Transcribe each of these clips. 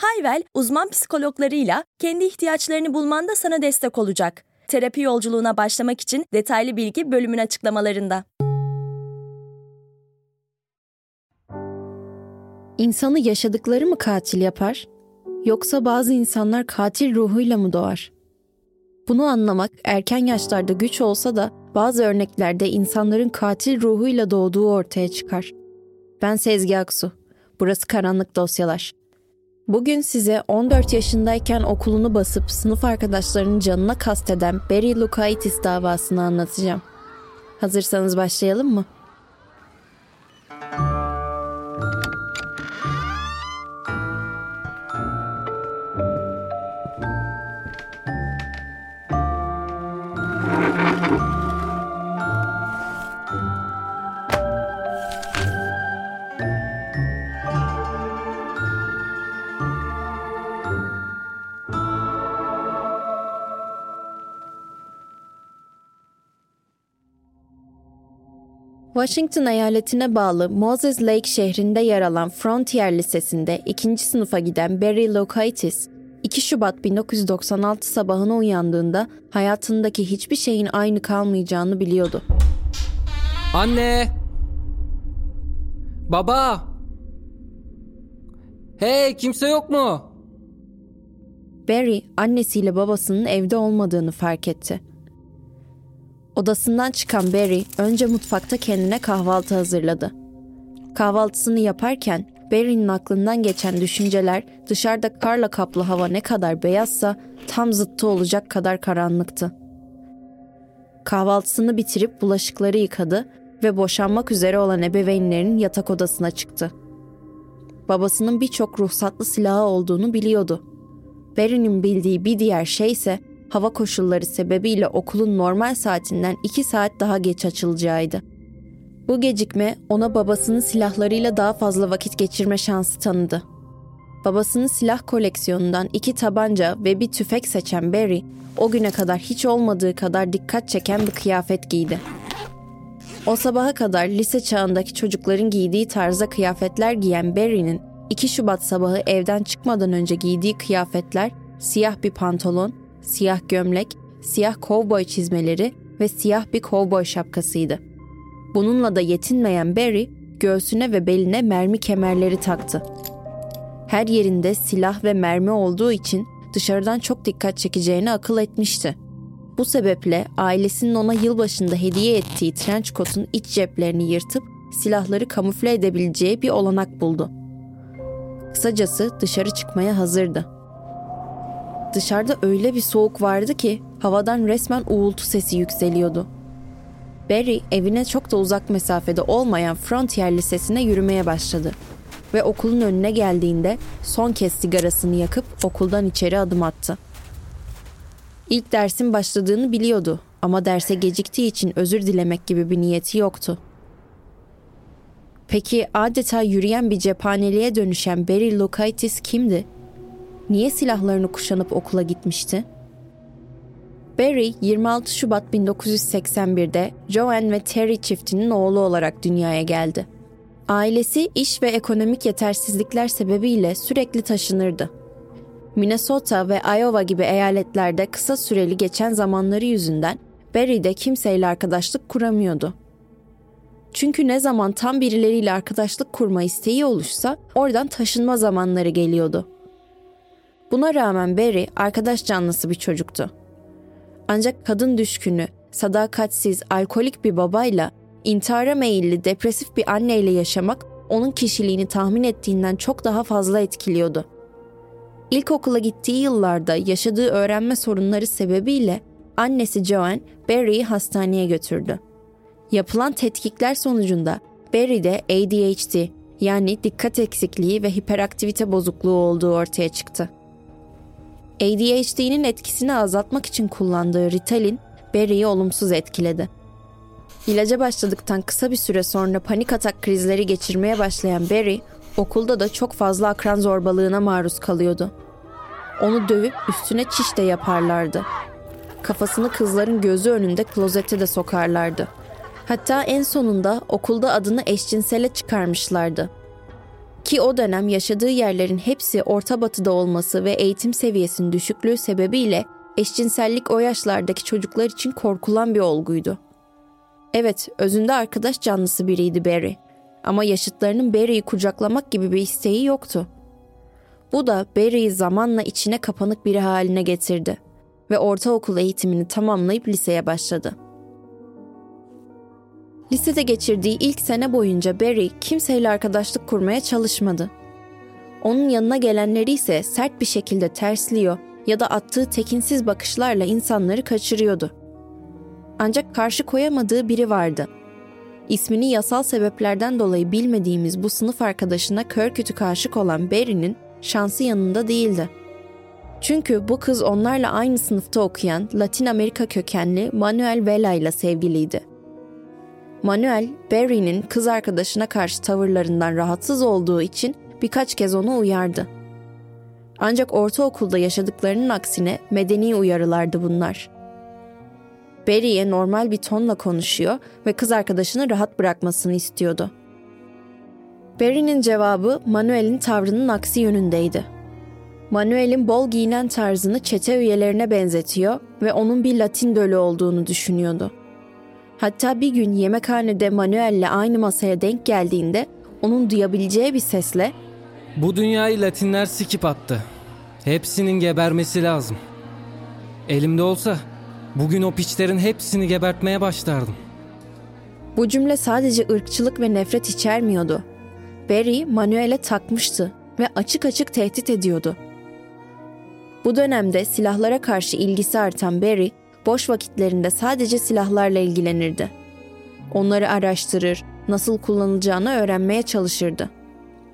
Hayvel, uzman psikologlarıyla kendi ihtiyaçlarını bulmanda sana destek olacak. Terapi yolculuğuna başlamak için detaylı bilgi bölümün açıklamalarında. İnsanı yaşadıkları mı katil yapar? Yoksa bazı insanlar katil ruhuyla mı doğar? Bunu anlamak erken yaşlarda güç olsa da bazı örneklerde insanların katil ruhuyla doğduğu ortaya çıkar. Ben Sezgi Aksu. Burası Karanlık Dosyalar. Bugün size 14 yaşındayken okulunu basıp sınıf arkadaşlarının canına kasteden Barry Lukaitis davasını anlatacağım. Hazırsanız başlayalım mı? Washington eyaletine bağlı Moses Lake şehrinde yer alan Frontier Lisesi'nde ikinci sınıfa giden Barry Lokaitis, 2 Şubat 1996 sabahına uyandığında hayatındaki hiçbir şeyin aynı kalmayacağını biliyordu. Anne! Baba! Hey kimse yok mu? Barry annesiyle babasının evde olmadığını fark etti. Odasından çıkan Barry önce mutfakta kendine kahvaltı hazırladı. Kahvaltısını yaparken Barry'nin aklından geçen düşünceler dışarıda karla kaplı hava ne kadar beyazsa tam zıttı olacak kadar karanlıktı. Kahvaltısını bitirip bulaşıkları yıkadı ve boşanmak üzere olan ebeveynlerin yatak odasına çıktı. Babasının birçok ruhsatlı silahı olduğunu biliyordu. Barry'nin bildiği bir diğer şey ise hava koşulları sebebiyle okulun normal saatinden iki saat daha geç açılacağıydı. Bu gecikme ona babasının silahlarıyla daha fazla vakit geçirme şansı tanıdı. Babasının silah koleksiyonundan iki tabanca ve bir tüfek seçen Barry, o güne kadar hiç olmadığı kadar dikkat çeken bir kıyafet giydi. O sabaha kadar lise çağındaki çocukların giydiği tarzda kıyafetler giyen Barry'nin 2 Şubat sabahı evden çıkmadan önce giydiği kıyafetler siyah bir pantolon, siyah gömlek, siyah kovboy çizmeleri ve siyah bir kovboy şapkasıydı. Bununla da yetinmeyen Barry, göğsüne ve beline mermi kemerleri taktı. Her yerinde silah ve mermi olduğu için dışarıdan çok dikkat çekeceğini akıl etmişti. Bu sebeple ailesinin ona yılbaşında hediye ettiği trench coat'un iç ceplerini yırtıp silahları kamufle edebileceği bir olanak buldu. Kısacası dışarı çıkmaya hazırdı. Dışarıda öyle bir soğuk vardı ki havadan resmen uğultu sesi yükseliyordu. Barry evine çok da uzak mesafede olmayan Frontier Lisesi'ne yürümeye başladı ve okulun önüne geldiğinde son kez sigarasını yakıp okuldan içeri adım attı. İlk dersin başladığını biliyordu ama derse geciktiği için özür dilemek gibi bir niyeti yoktu. Peki adeta yürüyen bir cephaneliğe dönüşen Barry Lokaitis kimdi? Niye silahlarını kuşanıp okula gitmişti? Barry 26 Şubat 1981'de Joanne ve Terry çiftinin oğlu olarak dünyaya geldi. Ailesi iş ve ekonomik yetersizlikler sebebiyle sürekli taşınırdı. Minnesota ve Iowa gibi eyaletlerde kısa süreli geçen zamanları yüzünden Barry de kimseyle arkadaşlık kuramıyordu. Çünkü ne zaman tam birileriyle arkadaşlık kurma isteği oluşsa oradan taşınma zamanları geliyordu. Buna rağmen Barry arkadaş canlısı bir çocuktu. Ancak kadın düşkünü, sadakatsiz, alkolik bir babayla intihara meyilli depresif bir anneyle yaşamak onun kişiliğini tahmin ettiğinden çok daha fazla etkiliyordu. İlkokula gittiği yıllarda yaşadığı öğrenme sorunları sebebiyle annesi Joanne Barry'i hastaneye götürdü. Yapılan tetkikler sonucunda Barry'de ADHD yani dikkat eksikliği ve hiperaktivite bozukluğu olduğu ortaya çıktı. ADHD'nin etkisini azaltmak için kullandığı Ritalin, Barry'i olumsuz etkiledi. İlaca başladıktan kısa bir süre sonra panik atak krizleri geçirmeye başlayan Barry, okulda da çok fazla akran zorbalığına maruz kalıyordu. Onu dövüp üstüne çiş de yaparlardı. Kafasını kızların gözü önünde klozete de sokarlardı. Hatta en sonunda okulda adını eşcinsele çıkarmışlardı. Ki o dönem yaşadığı yerlerin hepsi Orta Batı'da olması ve eğitim seviyesinin düşüklüğü sebebiyle eşcinsellik o yaşlardaki çocuklar için korkulan bir olguydu. Evet, özünde arkadaş canlısı biriydi Barry. Ama yaşıtlarının Barry'i kucaklamak gibi bir isteği yoktu. Bu da Barry'i zamanla içine kapanık biri haline getirdi ve ortaokul eğitimini tamamlayıp liseye başladı. Lisede geçirdiği ilk sene boyunca Barry kimseyle arkadaşlık kurmaya çalışmadı. Onun yanına gelenleri ise sert bir şekilde tersliyor ya da attığı tekinsiz bakışlarla insanları kaçırıyordu. Ancak karşı koyamadığı biri vardı. İsmini yasal sebeplerden dolayı bilmediğimiz bu sınıf arkadaşına kör kütük aşık olan Barry'nin şansı yanında değildi. Çünkü bu kız onlarla aynı sınıfta okuyan Latin Amerika kökenli Manuel Vela ile sevgiliydi. Manuel, Barry'nin kız arkadaşına karşı tavırlarından rahatsız olduğu için birkaç kez onu uyardı. Ancak ortaokulda yaşadıklarının aksine medeni uyarılardı bunlar. Barry'e normal bir tonla konuşuyor ve kız arkadaşını rahat bırakmasını istiyordu. Barry'nin cevabı Manuel'in tavrının aksi yönündeydi. Manuel'in bol giyinen tarzını çete üyelerine benzetiyor ve onun bir Latin dölü olduğunu düşünüyordu. Hatta bir gün yemekhanede Manuel'le aynı masaya denk geldiğinde onun duyabileceği bir sesle Bu dünyayı Latinler sikip attı. Hepsinin gebermesi lazım. Elimde olsa bugün o piçlerin hepsini gebertmeye başlardım. Bu cümle sadece ırkçılık ve nefret içermiyordu. Barry Manuel'e takmıştı ve açık açık tehdit ediyordu. Bu dönemde silahlara karşı ilgisi artan Barry, boş vakitlerinde sadece silahlarla ilgilenirdi. Onları araştırır, nasıl kullanılacağını öğrenmeye çalışırdı.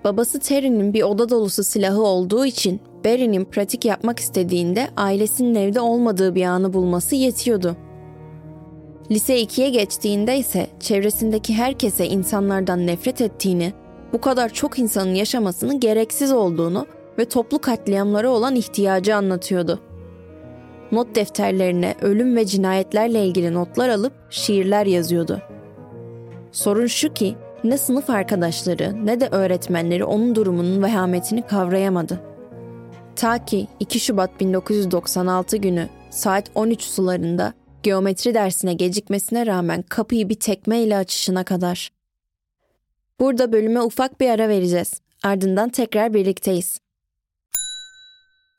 Babası Terry'nin bir oda dolusu silahı olduğu için Barry'nin pratik yapmak istediğinde ailesinin evde olmadığı bir anı bulması yetiyordu. Lise 2'ye geçtiğinde ise çevresindeki herkese insanlardan nefret ettiğini, bu kadar çok insanın yaşamasının gereksiz olduğunu ve toplu katliamlara olan ihtiyacı anlatıyordu. Not defterlerine ölüm ve cinayetlerle ilgili notlar alıp şiirler yazıyordu. Sorun şu ki ne sınıf arkadaşları ne de öğretmenleri onun durumunun vehametini kavrayamadı. Ta ki 2 Şubat 1996 günü saat 13 sularında geometri dersine gecikmesine rağmen kapıyı bir tekmeyle açışına kadar. Burada bölüme ufak bir ara vereceğiz. Ardından tekrar birlikteyiz.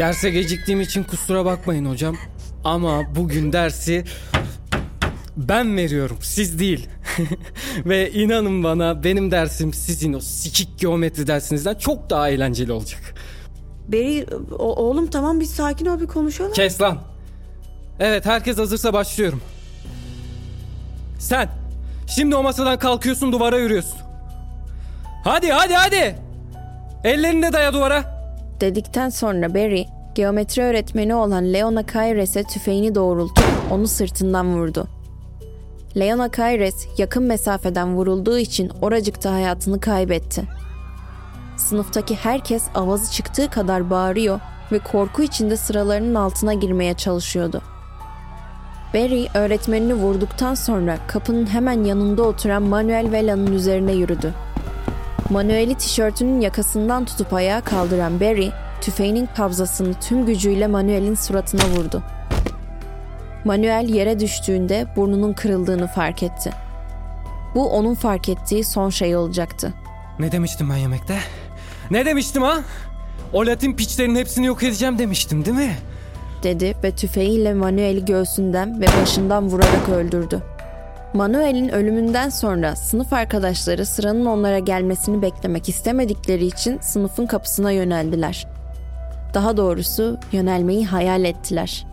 Derse geciktiğim için kusura bakmayın hocam. Ama bugün dersi ben veriyorum, siz değil. Ve inanın bana benim dersim sizin o sikik geometri dersinizden çok daha eğlenceli olacak. Beri o- oğlum tamam biz sakin ol bir konuşalım. Kes lan. Evet herkes hazırsa başlıyorum. Sen şimdi o masadan kalkıyorsun duvara yürüyorsun. Hadi hadi hadi. Ellerini de daya duvara. Dedikten sonra Barry, geometri öğretmeni olan Leona Kaires'e tüfeğini doğrultup onu sırtından vurdu. Leona Kaires yakın mesafeden vurulduğu için oracıkta hayatını kaybetti. sınıftaki herkes avazı çıktığı kadar bağırıyor ve korku içinde sıralarının altına girmeye çalışıyordu. Barry öğretmenini vurduktan sonra kapının hemen yanında oturan Manuel Vela'nın üzerine yürüdü. Manuel'i tişörtünün yakasından tutup ayağa kaldıran Barry, tüfeğinin kabzasını tüm gücüyle Manuel'in suratına vurdu. Manuel yere düştüğünde burnunun kırıldığını fark etti. Bu onun fark ettiği son şey olacaktı. Ne demiştim ben yemekte? Ne demiştim ha? O Latin piçlerin hepsini yok edeceğim demiştim değil mi? dedi ve tüfeğiyle Manuel'i göğsünden ve başından vurarak öldürdü. Manuel'in ölümünden sonra sınıf arkadaşları sıranın onlara gelmesini beklemek istemedikleri için sınıfın kapısına yöneldiler. Daha doğrusu yönelmeyi hayal ettiler.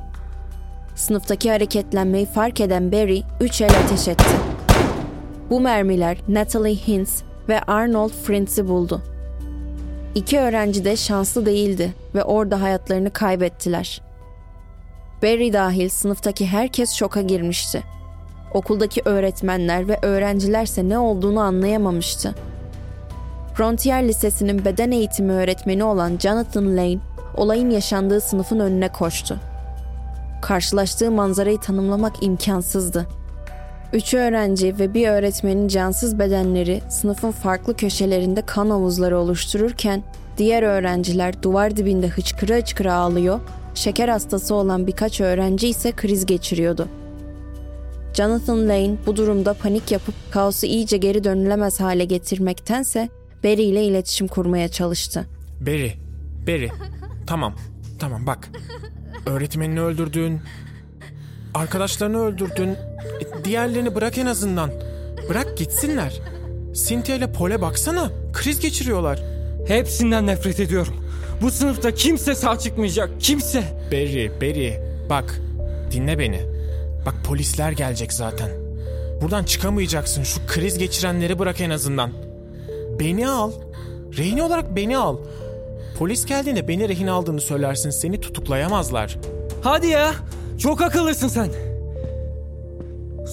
Sınıftaki hareketlenmeyi fark eden Barry üç el ateş etti. Bu mermiler Natalie Hintz ve Arnold Fritz'i buldu. İki öğrenci de şanslı değildi ve orada hayatlarını kaybettiler. Barry dahil sınıftaki herkes şoka girmişti. Okuldaki öğretmenler ve öğrencilerse ne olduğunu anlayamamıştı. Frontier Lisesi'nin beden eğitimi öğretmeni olan Jonathan Lane, olayın yaşandığı sınıfın önüne koştu. Karşılaştığı manzarayı tanımlamak imkansızdı. Üç öğrenci ve bir öğretmenin cansız bedenleri sınıfın farklı köşelerinde kan havuzları oluştururken diğer öğrenciler duvar dibinde hıçkıra hıçkıra ağlıyor, şeker hastası olan birkaç öğrenci ise kriz geçiriyordu. Jonathan Lane bu durumda panik yapıp kaosu iyice geri dönülemez hale getirmektense Barry ile iletişim kurmaya çalıştı. Barry, Barry. Tamam, tamam bak. Öğretmenini öldürdün. Arkadaşlarını öldürdün. E, Diğerlerini bırak en azından. Bırak gitsinler. Cynthia ile Paul'e baksana. Kriz geçiriyorlar. Hepsinden nefret ediyorum. Bu sınıfta kimse sağ çıkmayacak. Kimse. Barry, Barry. Bak, dinle beni. Bak polisler gelecek zaten. Buradan çıkamayacaksın. Şu kriz geçirenleri bırak en azından. Beni al. Rehin olarak beni al. Polis geldiğinde beni rehin aldığını söylersin. Seni tutuklayamazlar. Hadi ya. Çok akıllısın sen.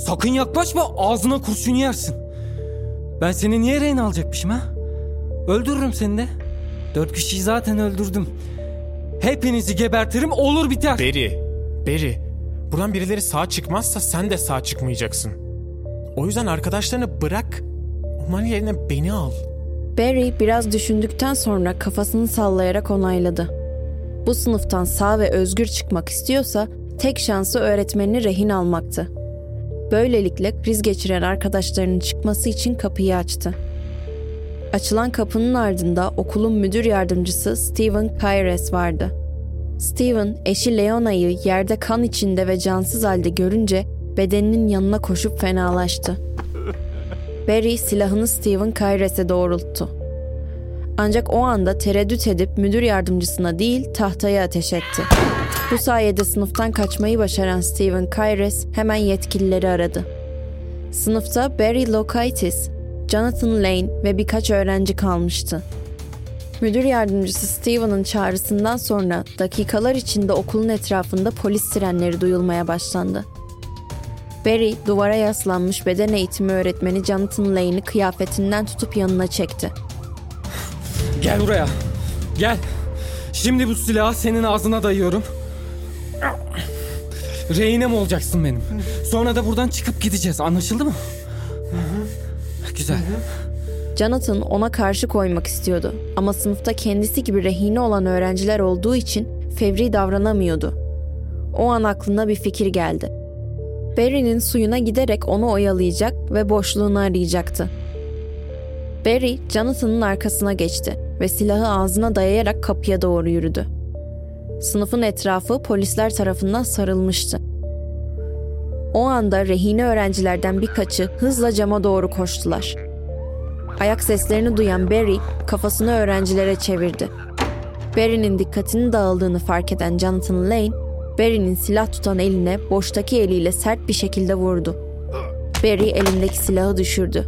Sakın yaklaşma ağzına kurşun yersin. Ben seni niye rehin alacakmışım ha? Öldürürüm seni de. Dört kişiyi zaten öldürdüm. Hepinizi gebertirim olur biter. Beri, Beri. Buradan birileri sağ çıkmazsa sen de sağ çıkmayacaksın. O yüzden arkadaşlarını bırak. Onların yerine beni al. Barry biraz düşündükten sonra kafasını sallayarak onayladı. Bu sınıftan sağ ve özgür çıkmak istiyorsa tek şansı öğretmenini rehin almaktı. Böylelikle kriz geçiren arkadaşlarının çıkması için kapıyı açtı. Açılan kapının ardında okulun müdür yardımcısı Steven Kyres vardı. Steven, eşi Leona'yı yerde kan içinde ve cansız halde görünce bedeninin yanına koşup fenalaştı. Barry silahını Steven Kyres'e doğrulttu. Ancak o anda tereddüt edip müdür yardımcısına değil tahtaya ateş etti. Bu sayede sınıftan kaçmayı başaran Steven Kyres hemen yetkilileri aradı. Sınıfta Barry Lokaitis, Jonathan Lane ve birkaç öğrenci kalmıştı. Müdür yardımcısı Steven'ın çağrısından sonra dakikalar içinde okulun etrafında polis sirenleri duyulmaya başlandı. Barry duvara yaslanmış beden eğitimi öğretmeni Jonathan Lane'i kıyafetinden tutup yanına çekti. Gel buraya. Gel. Şimdi bu silahı senin ağzına dayıyorum. Rehinem olacaksın benim. Sonra da buradan çıkıp gideceğiz. Anlaşıldı mı? Güzel. Jonathan ona karşı koymak istiyordu ama sınıfta kendisi gibi rehine olan öğrenciler olduğu için fevri davranamıyordu. O an aklına bir fikir geldi. Barry'nin suyuna giderek onu oyalayacak ve boşluğunu arayacaktı. Barry, Jonathan'ın arkasına geçti ve silahı ağzına dayayarak kapıya doğru yürüdü. Sınıfın etrafı polisler tarafından sarılmıştı. O anda rehine öğrencilerden birkaçı hızla cama doğru koştular. Ayak seslerini duyan Barry kafasını öğrencilere çevirdi. Barry'nin dikkatinin dağıldığını fark eden Jonathan Lane, Barry'nin silah tutan eline boştaki eliyle sert bir şekilde vurdu. Barry elindeki silahı düşürdü.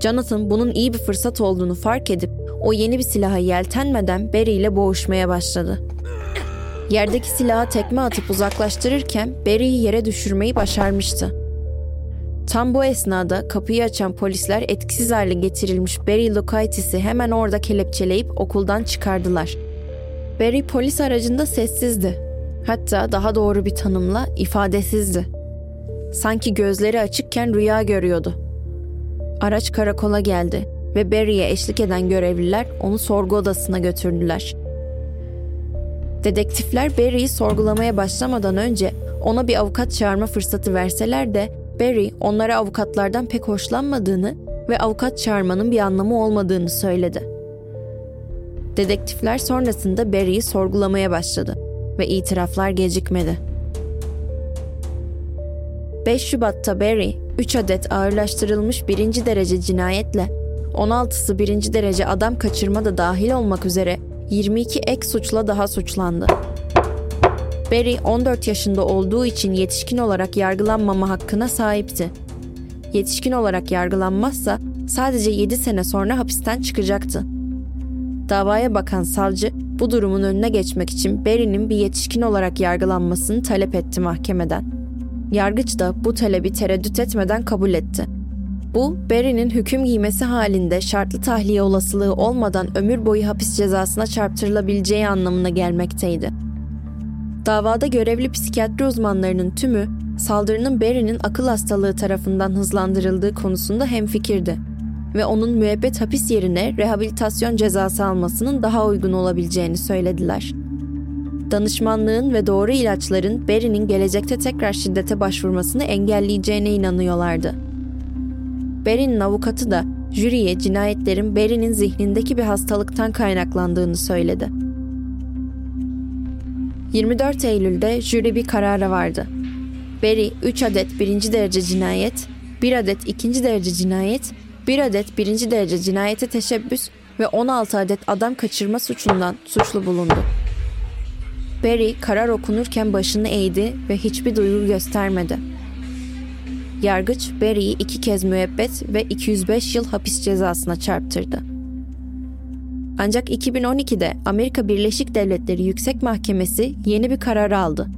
Jonathan bunun iyi bir fırsat olduğunu fark edip o yeni bir silaha yeltenmeden Barry ile boğuşmaya başladı. Yerdeki silahı tekme atıp uzaklaştırırken Barry'i yere düşürmeyi başarmıştı. Tam bu esnada kapıyı açan polisler etkisiz hale getirilmiş Barry Lukaitis'i hemen orada kelepçeleyip okuldan çıkardılar. Barry polis aracında sessizdi. Hatta daha doğru bir tanımla ifadesizdi. Sanki gözleri açıkken rüya görüyordu. Araç karakola geldi ve Barry'e eşlik eden görevliler onu sorgu odasına götürdüler. Dedektifler Barry'i sorgulamaya başlamadan önce ona bir avukat çağırma fırsatı verseler de Barry onlara avukatlardan pek hoşlanmadığını ve avukat çağırmanın bir anlamı olmadığını söyledi. Dedektifler sonrasında Barry'i sorgulamaya başladı ve itiraflar gecikmedi. 5 Şubat'ta Barry, 3 adet ağırlaştırılmış birinci derece cinayetle, 16'sı birinci derece adam kaçırma da dahil olmak üzere 22 ek suçla daha suçlandı. Barry 14 yaşında olduğu için yetişkin olarak yargılanmama hakkına sahipti. Yetişkin olarak yargılanmazsa sadece 7 sene sonra hapisten çıkacaktı. Davaya bakan savcı bu durumun önüne geçmek için Barry'nin bir yetişkin olarak yargılanmasını talep etti mahkemeden. Yargıç da bu talebi tereddüt etmeden kabul etti. Bu, Barry'nin hüküm giymesi halinde şartlı tahliye olasılığı olmadan ömür boyu hapis cezasına çarptırılabileceği anlamına gelmekteydi. Davada görevli psikiyatri uzmanlarının tümü saldırının Barry'nin akıl hastalığı tarafından hızlandırıldığı konusunda hemfikirdi ve onun müebbet hapis yerine rehabilitasyon cezası almasının daha uygun olabileceğini söylediler. Danışmanlığın ve doğru ilaçların Barry'nin gelecekte tekrar şiddete başvurmasını engelleyeceğine inanıyorlardı. Barry'nin avukatı da jüriye cinayetlerin Barry'nin zihnindeki bir hastalıktan kaynaklandığını söyledi. 24 Eylül'de jüri bir karara vardı. Barry 3 adet birinci derece cinayet, 1 adet ikinci derece cinayet, 1 adet birinci derece cinayete teşebbüs ve 16 adet adam kaçırma suçundan suçlu bulundu. Barry karar okunurken başını eğdi ve hiçbir duygu göstermedi. Yargıç Barry'i iki kez müebbet ve 205 yıl hapis cezasına çarptırdı. Ancak 2012'de Amerika Birleşik Devletleri Yüksek Mahkemesi yeni bir karar aldı.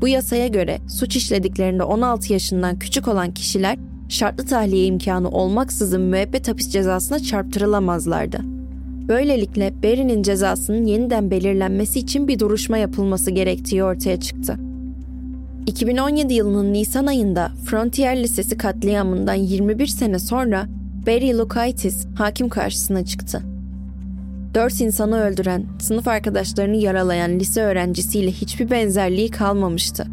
Bu yasaya göre suç işlediklerinde 16 yaşından küçük olan kişiler şartlı tahliye imkanı olmaksızın müebbet hapis cezasına çarptırılamazlardı. Böylelikle Barry'nin cezasının yeniden belirlenmesi için bir duruşma yapılması gerektiği ortaya çıktı. 2017 yılının Nisan ayında Frontier Lisesi katliamından 21 sene sonra Barry Lukaitis hakim karşısına çıktı. Dört insanı öldüren, sınıf arkadaşlarını yaralayan lise öğrencisiyle hiçbir benzerliği kalmamıştı.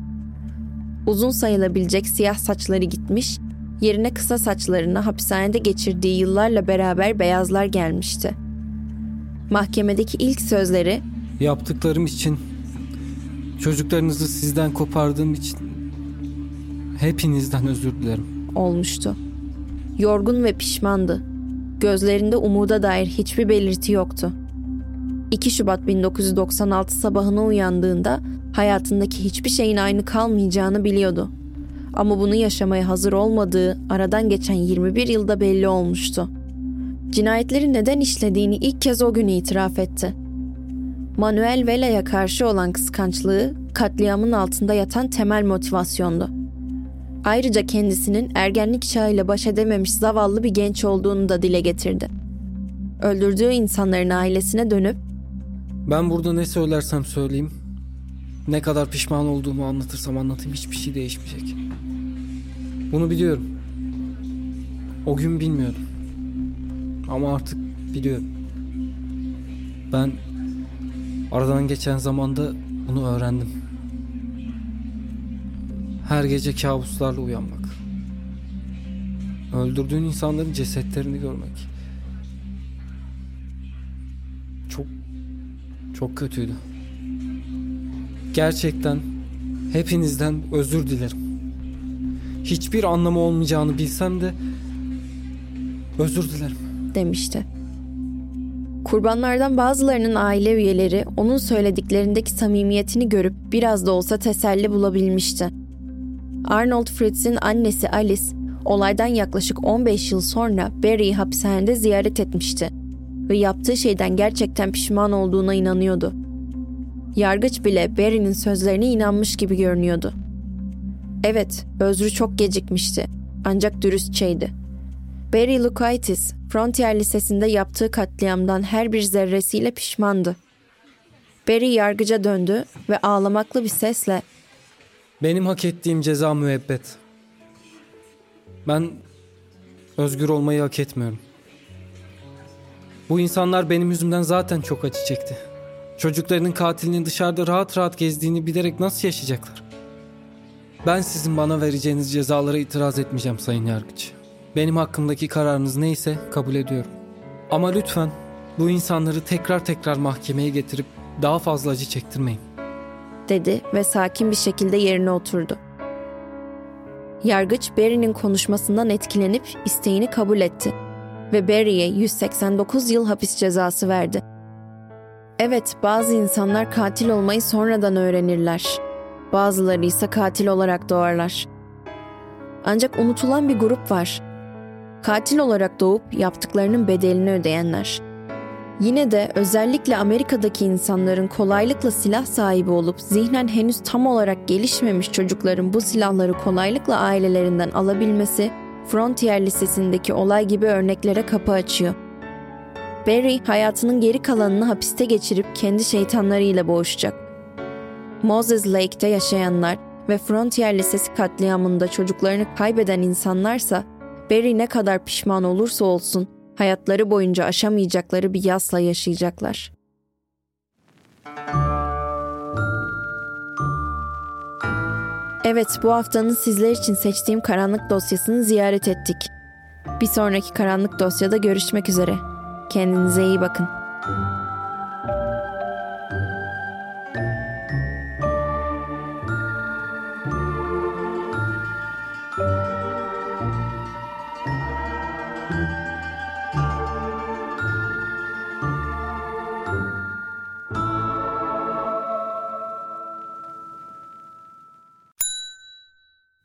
Uzun sayılabilecek siyah saçları gitmiş, yerine kısa saçlarına hapishanede geçirdiği yıllarla beraber beyazlar gelmişti. Mahkemedeki ilk sözleri Yaptıklarım için, çocuklarınızı sizden kopardığım için hepinizden özür dilerim. olmuştu. Yorgun ve pişmandı. Gözlerinde umuda dair hiçbir belirti yoktu. 2 Şubat 1996 sabahına uyandığında hayatındaki hiçbir şeyin aynı kalmayacağını biliyordu. Ama bunu yaşamaya hazır olmadığı aradan geçen 21 yılda belli olmuştu. Cinayetleri neden işlediğini ilk kez o gün itiraf etti. Manuel Vela'ya karşı olan kıskançlığı katliamın altında yatan temel motivasyondu. Ayrıca kendisinin ergenlik çağıyla baş edememiş zavallı bir genç olduğunu da dile getirdi. Öldürdüğü insanların ailesine dönüp Ben burada ne söylersem söyleyeyim, ne kadar pişman olduğumu anlatırsam anlatayım hiçbir şey değişmeyecek. Bunu biliyorum. O gün bilmiyordum. Ama artık biliyorum. Ben aradan geçen zamanda bunu öğrendim. Her gece kabuslarla uyanmak. Öldürdüğün insanların cesetlerini görmek. Çok çok kötüydü. Gerçekten hepinizden özür dilerim. Hiçbir anlamı olmayacağını bilsem de özür dilerim. demişti. Kurbanlardan bazılarının aile üyeleri onun söylediklerindeki samimiyetini görüp biraz da olsa teselli bulabilmişti. Arnold Fritz'in annesi Alice, olaydan yaklaşık 15 yıl sonra Barry'i hapishanede ziyaret etmişti ve yaptığı şeyden gerçekten pişman olduğuna inanıyordu. Yargıç bile Barry'nin sözlerine inanmış gibi görünüyordu. Evet, özrü çok gecikmişti ancak dürüstçeydi. Barry Lukaitis, Frontier Lisesi'nde yaptığı katliamdan her bir zerresiyle pişmandı. Barry yargıca döndü ve ağlamaklı bir sesle Benim hak ettiğim ceza müebbet. Ben özgür olmayı hak etmiyorum. Bu insanlar benim yüzümden zaten çok acı çekti. Çocuklarının katilinin dışarıda rahat rahat gezdiğini bilerek nasıl yaşayacaklar? Ben sizin bana vereceğiniz cezalara itiraz etmeyeceğim Sayın Yargıç. Benim hakkımdaki kararınız neyse kabul ediyorum. Ama lütfen bu insanları tekrar tekrar mahkemeye getirip daha fazla acı çektirmeyin. Dedi ve sakin bir şekilde yerine oturdu. Yargıç Barry'nin konuşmasından etkilenip isteğini kabul etti ve Barry'e 189 yıl hapis cezası verdi. Evet, bazı insanlar katil olmayı sonradan öğrenirler. Bazıları ise katil olarak doğarlar. Ancak unutulan bir grup var. Katil olarak doğup yaptıklarının bedelini ödeyenler. Yine de özellikle Amerika'daki insanların kolaylıkla silah sahibi olup zihnen henüz tam olarak gelişmemiş çocukların bu silahları kolaylıkla ailelerinden alabilmesi Frontier Lisesi'ndeki olay gibi örneklere kapı açıyor. Barry hayatının geri kalanını hapiste geçirip kendi şeytanlarıyla boğuşacak. Moses Lake'te yaşayanlar ve Frontier Lisesi katliamında çocuklarını kaybeden insanlarsa Barry ne kadar pişman olursa olsun hayatları boyunca aşamayacakları bir yasla yaşayacaklar. Evet, bu haftanın sizler için seçtiğim karanlık dosyasını ziyaret ettik. Bir sonraki karanlık dosyada görüşmek üzere. Kendinize iyi bakın.